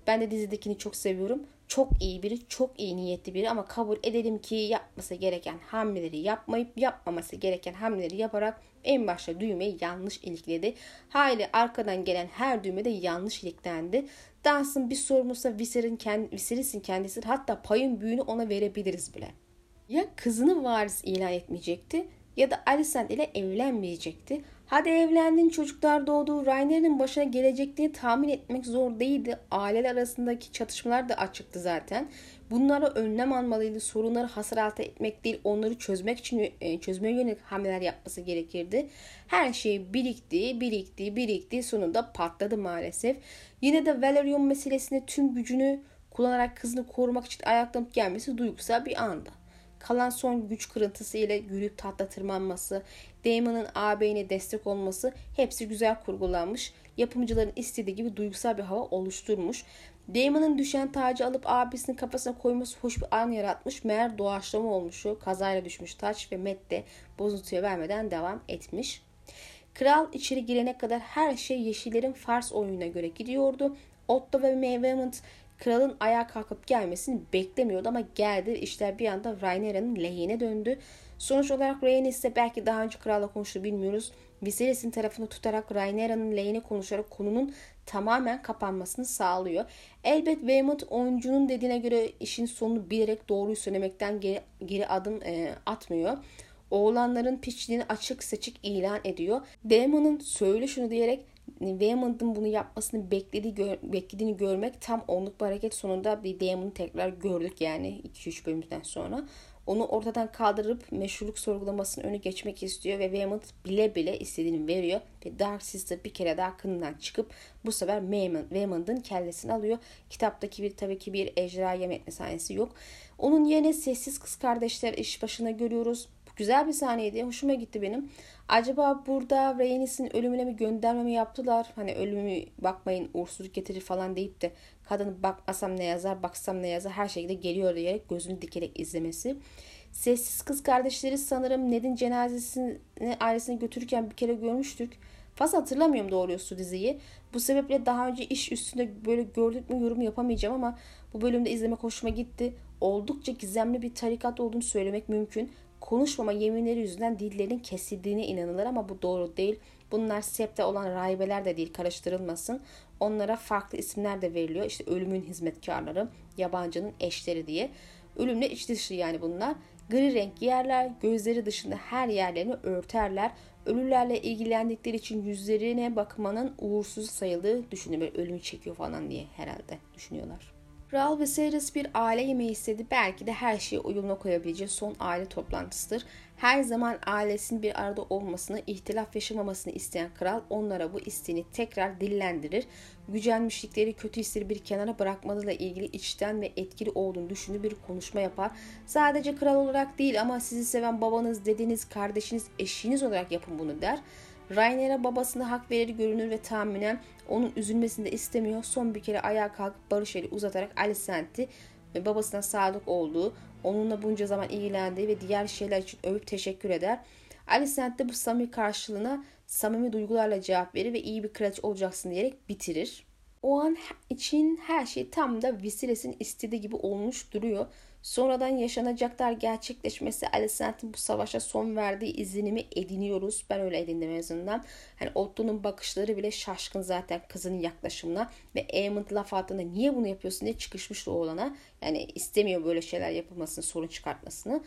Ben de dizidekini çok seviyorum. Çok iyi biri, çok iyi niyetli biri ama kabul edelim ki yapması gereken hamleleri yapmayıp yapmaması gereken hamleleri yaparak en başta düğmeyi yanlış ilikledi. Hayli arkadan gelen her düğme de yanlış iliklendi. Dansın bir sorumlusu Viserys'in kendi, Viserys'in kendisi hatta payın büyüğünü ona verebiliriz bile. Ya kızını varis ilan etmeyecekti ya da Alicent ile evlenmeyecekti. Hadi evlendin çocuklar doğdu. Rainer'in başına gelecekliğini tahmin etmek zor değildi. Aileler arasındaki çatışmalar da açıktı zaten. Bunlara önlem almalıydı. Sorunları hasar etmek değil, onları çözmek için e, çözmeye yönelik hamleler yapması gerekirdi. Her şey birikti, birikti, birikti. Sonunda patladı maalesef. Yine de Valerion meselesinde tüm gücünü kullanarak kızını korumak için ayaklanıp gelmesi duygusal bir anda kalan son güç kırıntısı ile yürüyüp tahta tırmanması, Damon'ın ağabeyine destek olması hepsi güzel kurgulanmış. Yapımcıların istediği gibi duygusal bir hava oluşturmuş. Damon'ın düşen tacı alıp abisinin kafasına koyması hoş bir an yaratmış. Meğer doğaçlama olmuşu. Kazayla düşmüş taç ve Matt de bozuntuya vermeden devam etmiş. Kral içeri girene kadar her şey Yeşillerin Fars oyununa göre gidiyordu. Otto ve May kralın ayağa kalkıp gelmesini beklemiyordu ama geldi. İşler bir anda Rhaenyra'nın lehine döndü. Sonuç olarak Rhaenys ise belki daha önce kralla konuştu bilmiyoruz. Viserys'in tarafını tutarak Rhaenyra'nın lehine konuşarak konunun tamamen kapanmasını sağlıyor. Elbet Waymond oyuncunun dediğine göre işin sonunu bilerek doğruyu söylemekten geri, geri adım e, atmıyor. Oğlanların piçliğini açık seçik ilan ediyor. Damon'ın söyle şunu diyerek Waymond'ın bunu yapmasını beklediği, gör, beklediğini görmek tam onluk bir hareket sonunda bir Damon'ı tekrar gördük yani 2-3 bölümden sonra. Onu ortadan kaldırıp meşruluk sorgulamasının önü geçmek istiyor ve Waymond bile bile istediğini veriyor ve Dark Sister bir kere daha kınından çıkıp bu sefer Waymond'ın kellesini alıyor. Kitaptaki bir tabii ki bir ejderha yem etme sahnesi yok. Onun yerine sessiz kız kardeşler iş başına görüyoruz. Güzel bir sahneydi. Hoşuma gitti benim. Acaba burada Rhaenys'in ölümüne mi gönderme mi yaptılar? Hani ölümü bakmayın uğursuzluk getirir falan deyip de kadını bakmasam ne yazar, baksam ne yazar her şekilde geliyor diyerek gözünü dikerek izlemesi. Sessiz kız kardeşleri sanırım Ned'in cenazesini ailesine götürürken bir kere görmüştük. Fazla hatırlamıyorum doğrusu diziyi. Bu sebeple daha önce iş üstünde böyle gördük mü yorum yapamayacağım ama bu bölümde izlemek hoşuma gitti. Oldukça gizemli bir tarikat olduğunu söylemek mümkün konuşmama yeminleri yüzünden dillerinin kesildiğine inanılır ama bu doğru değil. Bunlar septe olan rahibeler de değil karıştırılmasın. Onlara farklı isimler de veriliyor. İşte ölümün hizmetkarları, yabancının eşleri diye. Ölümle iç dışı yani bunlar. Gri renk giyerler, gözleri dışında her yerlerini örterler. Ölülerle ilgilendikleri için yüzlerine bakmanın uğursuz sayıldığı düşünülür. Ölümü çekiyor falan diye herhalde düşünüyorlar. Ral ve Cyrus bir aile yemeği istedi. Belki de her şeyi uyumuna koyabileceği son aile toplantısıdır. Her zaman ailesinin bir arada olmasını, ihtilaf yaşamamasını isteyen kral onlara bu isteğini tekrar dillendirir. Gücenmişlikleri, kötü hisleri bir kenara bırakmalarıyla ilgili içten ve etkili olduğunu düşündüğü bir konuşma yapar. Sadece kral olarak değil ama sizi seven babanız, dedeniz, kardeşiniz, eşiniz olarak yapın bunu der. Rainer'e babasına hak verir görünür ve tahminen onun üzülmesini de istemiyor. Son bir kere ayağa kalkıp barış eli uzatarak Alicent'i ve babasına sadık olduğu, onunla bunca zaman ilgilendiği ve diğer şeyler için övüp teşekkür eder. Alicent de bu samimi karşılığına samimi duygularla cevap verir ve iyi bir kraliçe olacaksın diyerek bitirir. O an için her şey tam da Viserys'in istediği gibi olmuş duruyor. Sonradan yaşanacaklar gerçekleşmesi Alicent'in bu savaşa son verdiği izlenimi ediniyoruz. Ben öyle edindim en azından. Hani Otto'nun bakışları bile şaşkın zaten kızının yaklaşımına. Ve Aemond laf altında niye bunu yapıyorsun diye çıkışmıştı oğlana. Yani istemiyor böyle şeyler yapılmasını, sorun çıkartmasını.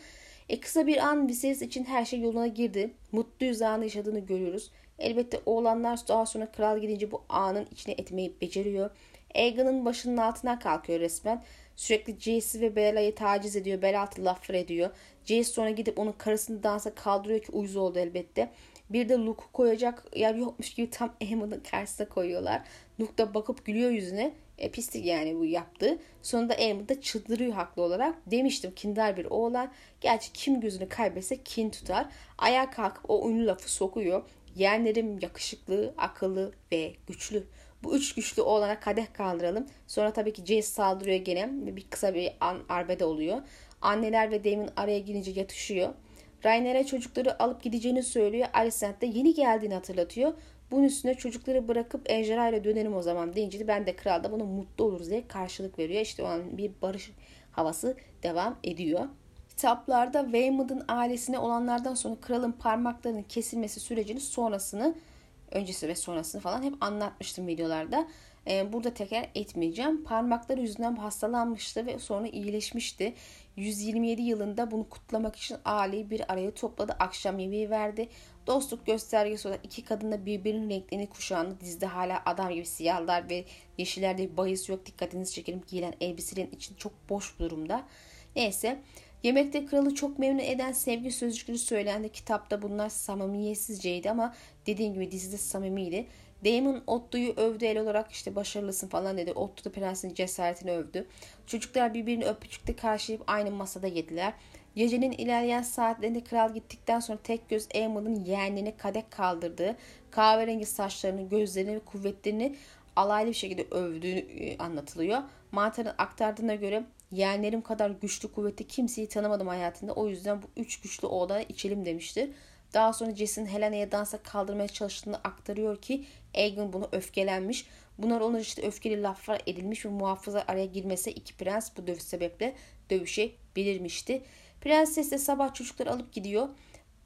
E kısa bir an Viserys için her şey yoluna girdi. Mutluyuz anı yaşadığını görüyoruz. Elbette oğlanlar daha sonra kral gidince bu anın içine etmeyi beceriyor. Aegon'un başının altına kalkıyor resmen. Sürekli Jace'i ve Bella'yı taciz ediyor. Bella altı laflar ediyor. Jace sonra gidip onun karısını dansa kaldırıyor ki uyuz oldu elbette. Bir de Luke'u koyacak yer yokmuş gibi tam (laughs) Aemon'un karşısına koyuyorlar. Luke da bakıp gülüyor yüzüne. E, pislik yani bu yaptı. Sonunda Aemon da çıldırıyor haklı olarak. Demiştim kindar bir oğlan. Gerçi kim gözünü kaybetse kin tutar. Ayağa kalkıp o ünlü lafı sokuyor. Yeğenlerim yakışıklı, akıllı ve güçlü. Bu üç güçlü oğlana kadeh kaldıralım. Sonra tabii ki Jace saldırıyor gene bir kısa bir an arbede oluyor. Anneler ve Damon araya girince yatışıyor. Rainer'e çocukları alıp gideceğini söylüyor. Alicent de yeni geldiğini hatırlatıyor. Bunun üstüne çocukları bırakıp ejderha ile dönelim o zaman deyince de ben de kralda buna mutlu oluruz diye karşılık veriyor. İşte o an bir barış havası devam ediyor. Kitaplarda Waymond'ın ailesine olanlardan sonra kralın parmaklarının kesilmesi sürecini sonrasını öncesi ve sonrasını falan hep anlatmıştım videolarda. Ee, burada tekrar etmeyeceğim. Parmakları yüzünden hastalanmıştı ve sonra iyileşmişti. 127 yılında bunu kutlamak için aileyi bir araya topladı. Akşam yemeği verdi. Dostluk göstergesi olarak iki kadın da birbirinin renklerini kuşağında dizde hala adam gibi siyahlar ve yeşillerde bahis yok. Dikkatinizi çekelim giyilen elbiselerin için çok boş durumda. Neyse Yemekte kralı çok memnun eden sevgi sözcükleri söylendi. Kitapta bunlar samimiyetsizceydi ama dediğim gibi dizide samimiydi. Damon Otto'yu övdü el olarak işte başarılısın falan dedi. Otto da prensin cesaretini övdü. Çocuklar birbirini öpücükte karşılayıp aynı masada yediler. Gecenin ilerleyen saatlerinde kral gittikten sonra tek göz Aemon'un yeğenine kadek kaldırdığı, kahverengi saçlarını, gözlerini ve kuvvetlerini alaylı bir şekilde övdüğü e, anlatılıyor. Mantar'ın aktardığına göre yeğenlerim kadar güçlü kuvvetli kimseyi tanımadım hayatında. O yüzden bu üç güçlü oğlana içelim demiştir. Daha sonra Jess'in Helena'ya dansa kaldırmaya çalıştığını aktarıyor ki Aegon bunu öfkelenmiş. Bunlar onun işte öfkeli laflar edilmiş ve muhafızlar araya girmese iki prens bu dövüş sebeple dövüşe belirmişti. Prenses de sabah çocukları alıp gidiyor.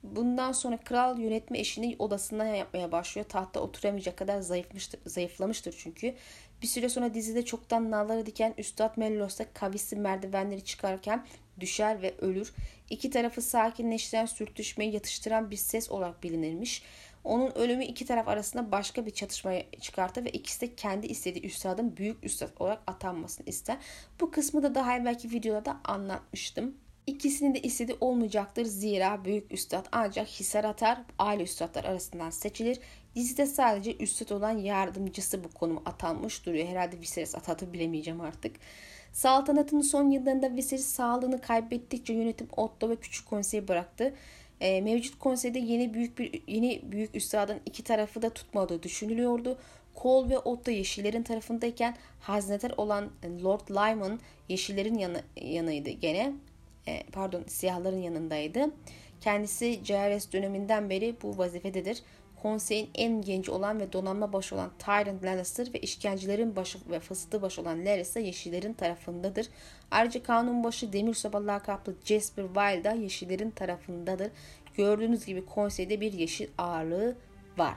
Bundan sonra kral yönetme eşini odasından yapmaya başlıyor. Tahta oturamayacak kadar zayıfmıştır, zayıflamıştır çünkü. Bir süre sonra dizide çoktan nalları diken Üstad Mellos da kavisli merdivenleri çıkarken düşer ve ölür. İki tarafı sakinleştiren, sürtüşmeyi yatıştıran bir ses olarak bilinirmiş. Onun ölümü iki taraf arasında başka bir çatışmaya çıkartır ve ikisi de kendi istediği üstadın büyük üstad olarak atanmasını ister. Bu kısmı da daha evvelki videolarda anlatmıştım. İkisinin de istediği olmayacaktır. Zira büyük üstad ancak hisar atar, aile üstadlar arasından seçilir. Dizide sadece üstad olan yardımcısı bu konuma atanmış duruyor. Herhalde Viserys atadı bilemeyeceğim artık. Saltanatın son yıllarında Viserys sağlığını kaybettikçe yönetim Otto ve Küçük Konseyi bıraktı. E, mevcut konseyde yeni büyük bir yeni büyük üstadın iki tarafı da tutmadığı düşünülüyordu. Cole ve Otto Yeşillerin tarafındayken hazinedar olan Lord Lyman Yeşillerin yanı, yanıydı gene. E, pardon siyahların yanındaydı. Kendisi Jaehaerys döneminden beri bu vazifededir. Konseyin en genci olan ve donanma başı olan Tyrant Lannister ve işkencelerin başı ve fıstığı başı olan Larys ise Yeşillerin tarafındadır. Ayrıca kanun başı Demir Soba lakaplı Jasper Wild da Yeşillerin tarafındadır. Gördüğünüz gibi konseyde bir yeşil ağırlığı var.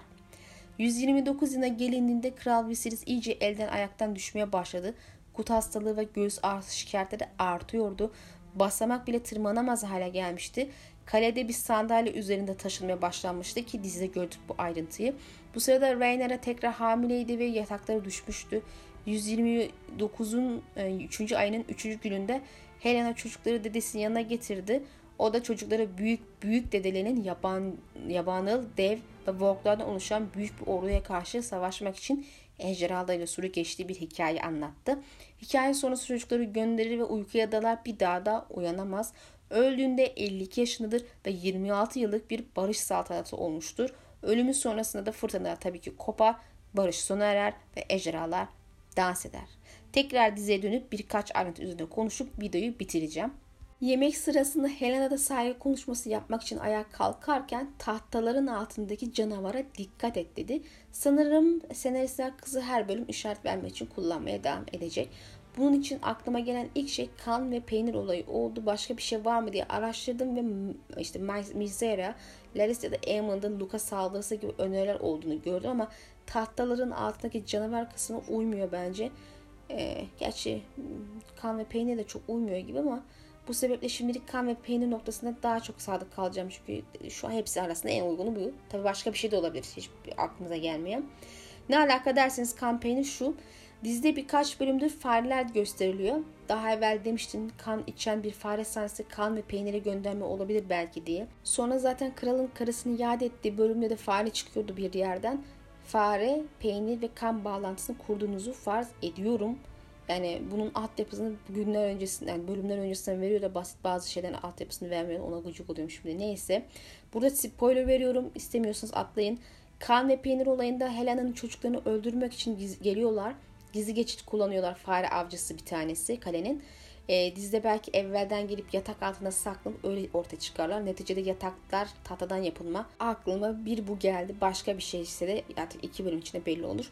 129 yılına gelindiğinde Kral Viserys iyice elden ayaktan düşmeye başladı. Kut hastalığı ve göğüs ağrısı şikayetleri artıyordu. Basamak bile tırmanamaz hale gelmişti. Kalede bir sandalye üzerinde taşınmaya başlanmıştı ki dizide gördük bu ayrıntıyı. Bu sırada Rhaenyra tekrar hamileydi ve yatakları düşmüştü. 129'un 3. E, ayının 3. gününde Helena çocukları dedesinin yanına getirdi. O da çocuklara büyük büyük dedelerinin yaban, yabanıl, dev ve vorklardan oluşan büyük bir orduya karşı savaşmak için ejderhalarıyla sürü geçtiği bir hikaye anlattı. Hikaye sonrası çocukları gönderir ve uykuya dalar bir daha da uyanamaz. Öldüğünde 52 yaşındadır ve 26 yıllık bir barış saltanatı olmuştur. Ölümü sonrasında da fırtına tabii ki kopar, barış sona erer ve ejderhalar dans eder. Tekrar diziye dönüp birkaç ayrıntı üzerinde konuşup videoyu bitireceğim. Yemek sırasında Helena da saygı konuşması yapmak için ayağa kalkarken tahtaların altındaki canavara dikkat et dedi. Sanırım senaristler kızı her bölüm işaret vermek için kullanmaya devam edecek. Bunun için aklıma gelen ilk şey kan ve peynir olayı oldu. Başka bir şey var mı diye araştırdım ve işte Mizera, Laris ya da Aemond'un Luka saldırısı gibi öneriler olduğunu gördüm ama tahtaların altındaki canavar kısmı uymuyor bence. Ee, gerçi kan ve peynir de çok uymuyor gibi ama bu sebeple şimdilik kan ve peynir noktasında daha çok sadık kalacağım. Çünkü şu an hepsi arasında en uygunu bu. Tabii başka bir şey de olabilir. Hiç aklımıza gelmeyen. Ne alaka derseniz kan peynir şu. Dizide birkaç bölümdür fareler gösteriliyor. Daha evvel demiştin kan içen bir fare sahnesi kan ve peyniri gönderme olabilir belki diye. Sonra zaten kralın karısını yad ettiği bölümde de fare çıkıyordu bir yerden. Fare, peynir ve kan bağlantısını kurduğunuzu farz ediyorum. Yani bunun altyapısını günler öncesinden, yani bölümler öncesinden veriyor da basit bazı şeylerin altyapısını vermiyor. Ona gıcık oluyorum şimdi. Neyse. Burada spoiler veriyorum. İstemiyorsanız atlayın. Kan ve peynir olayında Helena'nın çocuklarını öldürmek için geliyorlar. Gizli geçit kullanıyorlar. Fare avcısı bir tanesi kalenin. E, dizide belki evvelden gelip yatak altında saklanıp öyle ortaya çıkarlar. Neticede yataklar tahtadan yapılma. Aklıma bir bu geldi. Başka bir şey ise de artık iki bölüm içinde belli olur.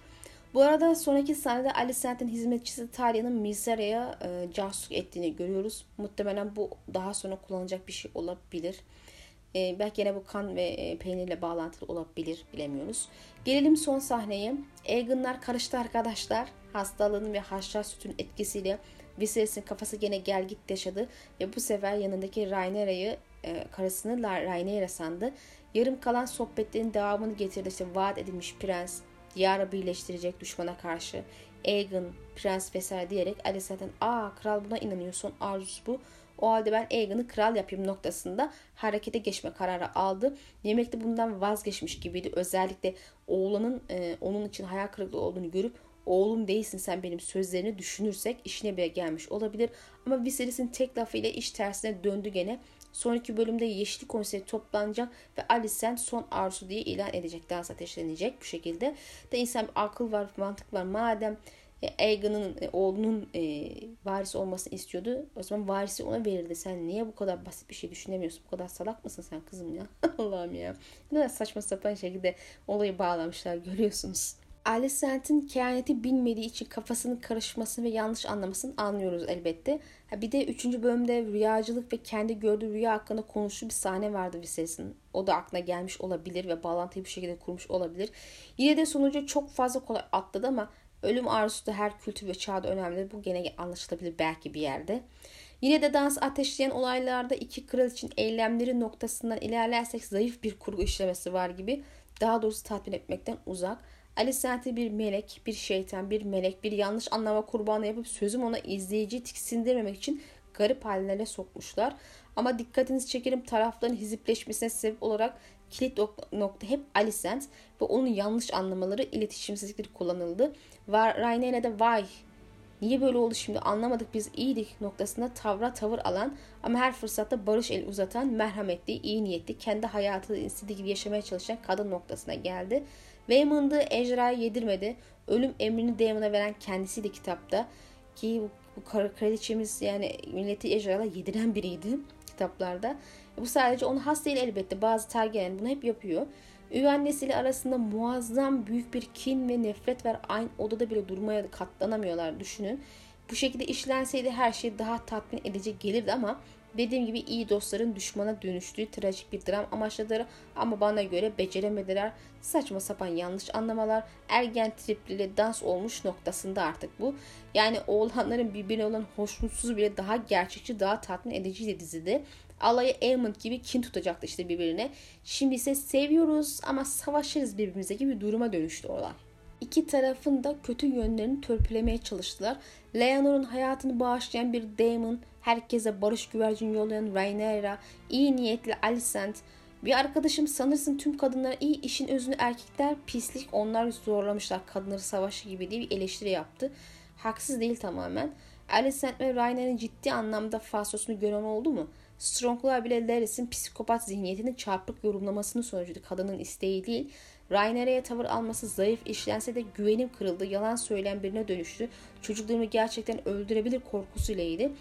Bu arada sonraki sahnede Alicent'in hizmetçisi Talia'nın Misera'ya e, casusluk ettiğini görüyoruz. Muhtemelen bu daha sonra kullanılacak bir şey olabilir. E, belki yine bu kan ve e, peynirle bağlantılı olabilir bilemiyoruz. Gelelim son sahneye. Aegon'lar karıştı arkadaşlar. Hastalığın ve haşhaş sütün etkisiyle Viserys'in kafası gene gel git yaşadı ve bu sefer yanındaki Rhaenyra'yı e, karısını Rhaenyra sandı. Yarım kalan sohbetlerin devamını getirdi. İşte vaat edilmiş prens, diyarı birleştirecek düşmana karşı Aegon, prens vesaire diyerek Ali zaten aa kral buna inanıyor son arzusu bu. O halde ben Aegon'u kral yapayım noktasında harekete geçme kararı aldı. Yemekte bundan vazgeçmiş gibiydi. Özellikle oğlanın e, onun için hayal kırıklığı olduğunu görüp oğlum değilsin sen benim sözlerini düşünürsek işine bile gelmiş olabilir. Ama Viserys'in tek lafıyla iş tersine döndü gene. Sonraki bölümde Yeşil Konseyi toplanacak ve Alicent son arzu diye ilan edecek. Dans ateşlenecek bu şekilde. De insan bir akıl var, mantık var. Madem Aegon'un e, oğlunun e, varisi olmasını istiyordu. O zaman varisi ona verirdi. Sen niye bu kadar basit bir şey düşünemiyorsun? Bu kadar salak mısın sen kızım ya? (laughs) Allah'ım ya. Ne kadar saçma sapan şekilde olayı bağlamışlar görüyorsunuz. Alicent'in kehaneti bilmediği için kafasının karışmasını ve yanlış anlamasını anlıyoruz elbette. bir de 3. bölümde rüyacılık ve kendi gördüğü rüya hakkında konuştuğu bir sahne vardı Viserys'in. O da aklına gelmiş olabilir ve bağlantıyı bir şekilde kurmuş olabilir. Yine de sonucu çok fazla kolay atladı ama ölüm arzusu da her kültür ve çağda önemli. Bu gene anlaşılabilir belki bir yerde. Yine de dans ateşleyen olaylarda iki kral için eylemleri noktasından ilerlersek zayıf bir kurgu işlemesi var gibi. Daha doğrusu tatmin etmekten uzak. Alicent'i bir melek, bir şeytan, bir melek, bir yanlış anlama kurbanı yapıp sözüm ona izleyici tiksindirmemek için garip hallere sokmuşlar. Ama dikkatinizi çekerim tarafların hizipleşmesine sebep olarak kilit nokta hep Alicent ve onun yanlış anlamaları iletişimsizlikleri kullanıldı. Rainer'e de vay niye böyle oldu şimdi anlamadık biz iyiydik noktasında tavra tavır alan ama her fırsatta barış el uzatan merhametli, iyi niyetli, kendi hayatını istediği gibi yaşamaya çalışan kadın noktasına geldi. Waymond'ı ejderhayı yedirmedi. Ölüm emrini Daemon'a veren kendisiydi kitapta. Ki bu kraliçemiz yani milleti ejderhala yediren biriydi kitaplarda. Bu sadece onu has değil elbette. Bazı Targaryen bunu hep yapıyor. Üvey annesiyle arasında muazzam büyük bir kin ve nefret var. Aynı odada bile durmaya katlanamıyorlar düşünün. Bu şekilde işlenseydi her şey daha tatmin edici gelirdi ama dediğim gibi iyi dostların düşmana dönüştüğü trajik bir dram amaçladılar ama bana göre beceremediler. Saçma sapan yanlış anlamalar, ergen tripliyle dans olmuş noktasında artık bu. Yani oğlanların birbirine olan hoşnutsuz bile daha gerçekçi, daha tatmin ediciydi dizide. Alayı Aemond gibi kin tutacaktı işte birbirine. Şimdi ise seviyoruz ama savaşırız birbirimize gibi duruma dönüştü olay. İki tarafın da kötü yönlerini törpülemeye çalıştılar. Leonor'un hayatını bağışlayan bir Daemon, herkese barış güvercin yollayan Rhaenyra, iyi niyetli Alicent, bir arkadaşım sanırsın tüm kadınlar iyi işin özünü erkekler pislik onlar zorlamışlar kadınları savaşı gibi diye bir eleştiri yaptı. Haksız değil tamamen. Alicent ve Rhaenyra'nın ciddi anlamda falsosunu gören oldu mu? Strong'lar bile Laris'in psikopat zihniyetinin çarpık yorumlamasını sonucuydu. Kadının isteği değil. Rainer'e tavır alması zayıf işlense de güvenim kırıldı. Yalan söyleyen birine dönüştü. Çocuklarımı gerçekten öldürebilir korkusuyleydi.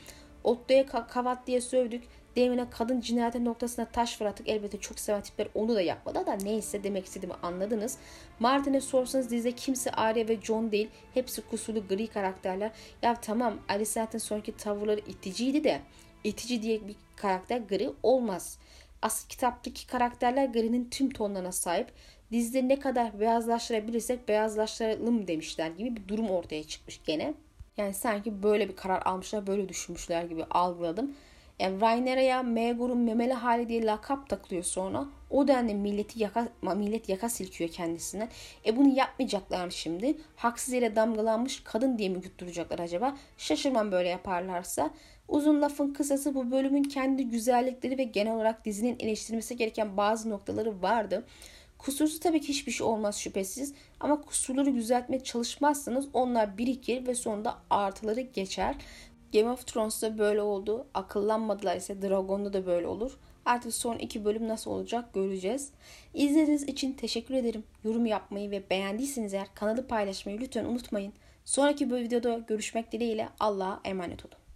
Otto'ya kavat diye sövdük. Demine kadın cinayeti noktasına taş fırlattık. Elbette çok seven tipler onu da yapmadı da neyse demek istediğimi anladınız. Martin'e sorsanız dizide kimse Arya ve John değil. Hepsi kusurlu gri karakterler. Ya tamam Alicent'in sonraki tavırları iticiydi de itici diye bir karakter gri olmaz. Asıl kitaptaki karakterler grinin tüm tonlarına sahip. Dizide ne kadar beyazlaştırabilirsek beyazlaştıralım demişler gibi bir durum ortaya çıkmış gene. Yani sanki böyle bir karar almışlar, böyle düşünmüşler gibi algıladım. Yani Rainera'ya Megur'un memeli hali diye lakap takılıyor sonra. O denli milleti yaka, millet yaka silkiyor kendisine. E bunu yapmayacaklar şimdi. Haksız yere damgalanmış kadın diye mi yutturacaklar acaba? Şaşırmam böyle yaparlarsa. Uzun lafın kısası bu bölümün kendi güzellikleri ve genel olarak dizinin eleştirilmesi gereken bazı noktaları vardı. Kusursuz tabii ki hiçbir şey olmaz şüphesiz ama kusurları düzeltmeye çalışmazsanız onlar birikir ve sonunda artıları geçer. Game of Thrones'da böyle oldu. Akıllanmadılar ise Dragon'da da böyle olur. Artık son iki bölüm nasıl olacak göreceğiz. İzlediğiniz için teşekkür ederim. Yorum yapmayı ve beğendiyseniz eğer kanalı paylaşmayı lütfen unutmayın. Sonraki bu videoda görüşmek dileğiyle Allah'a emanet olun.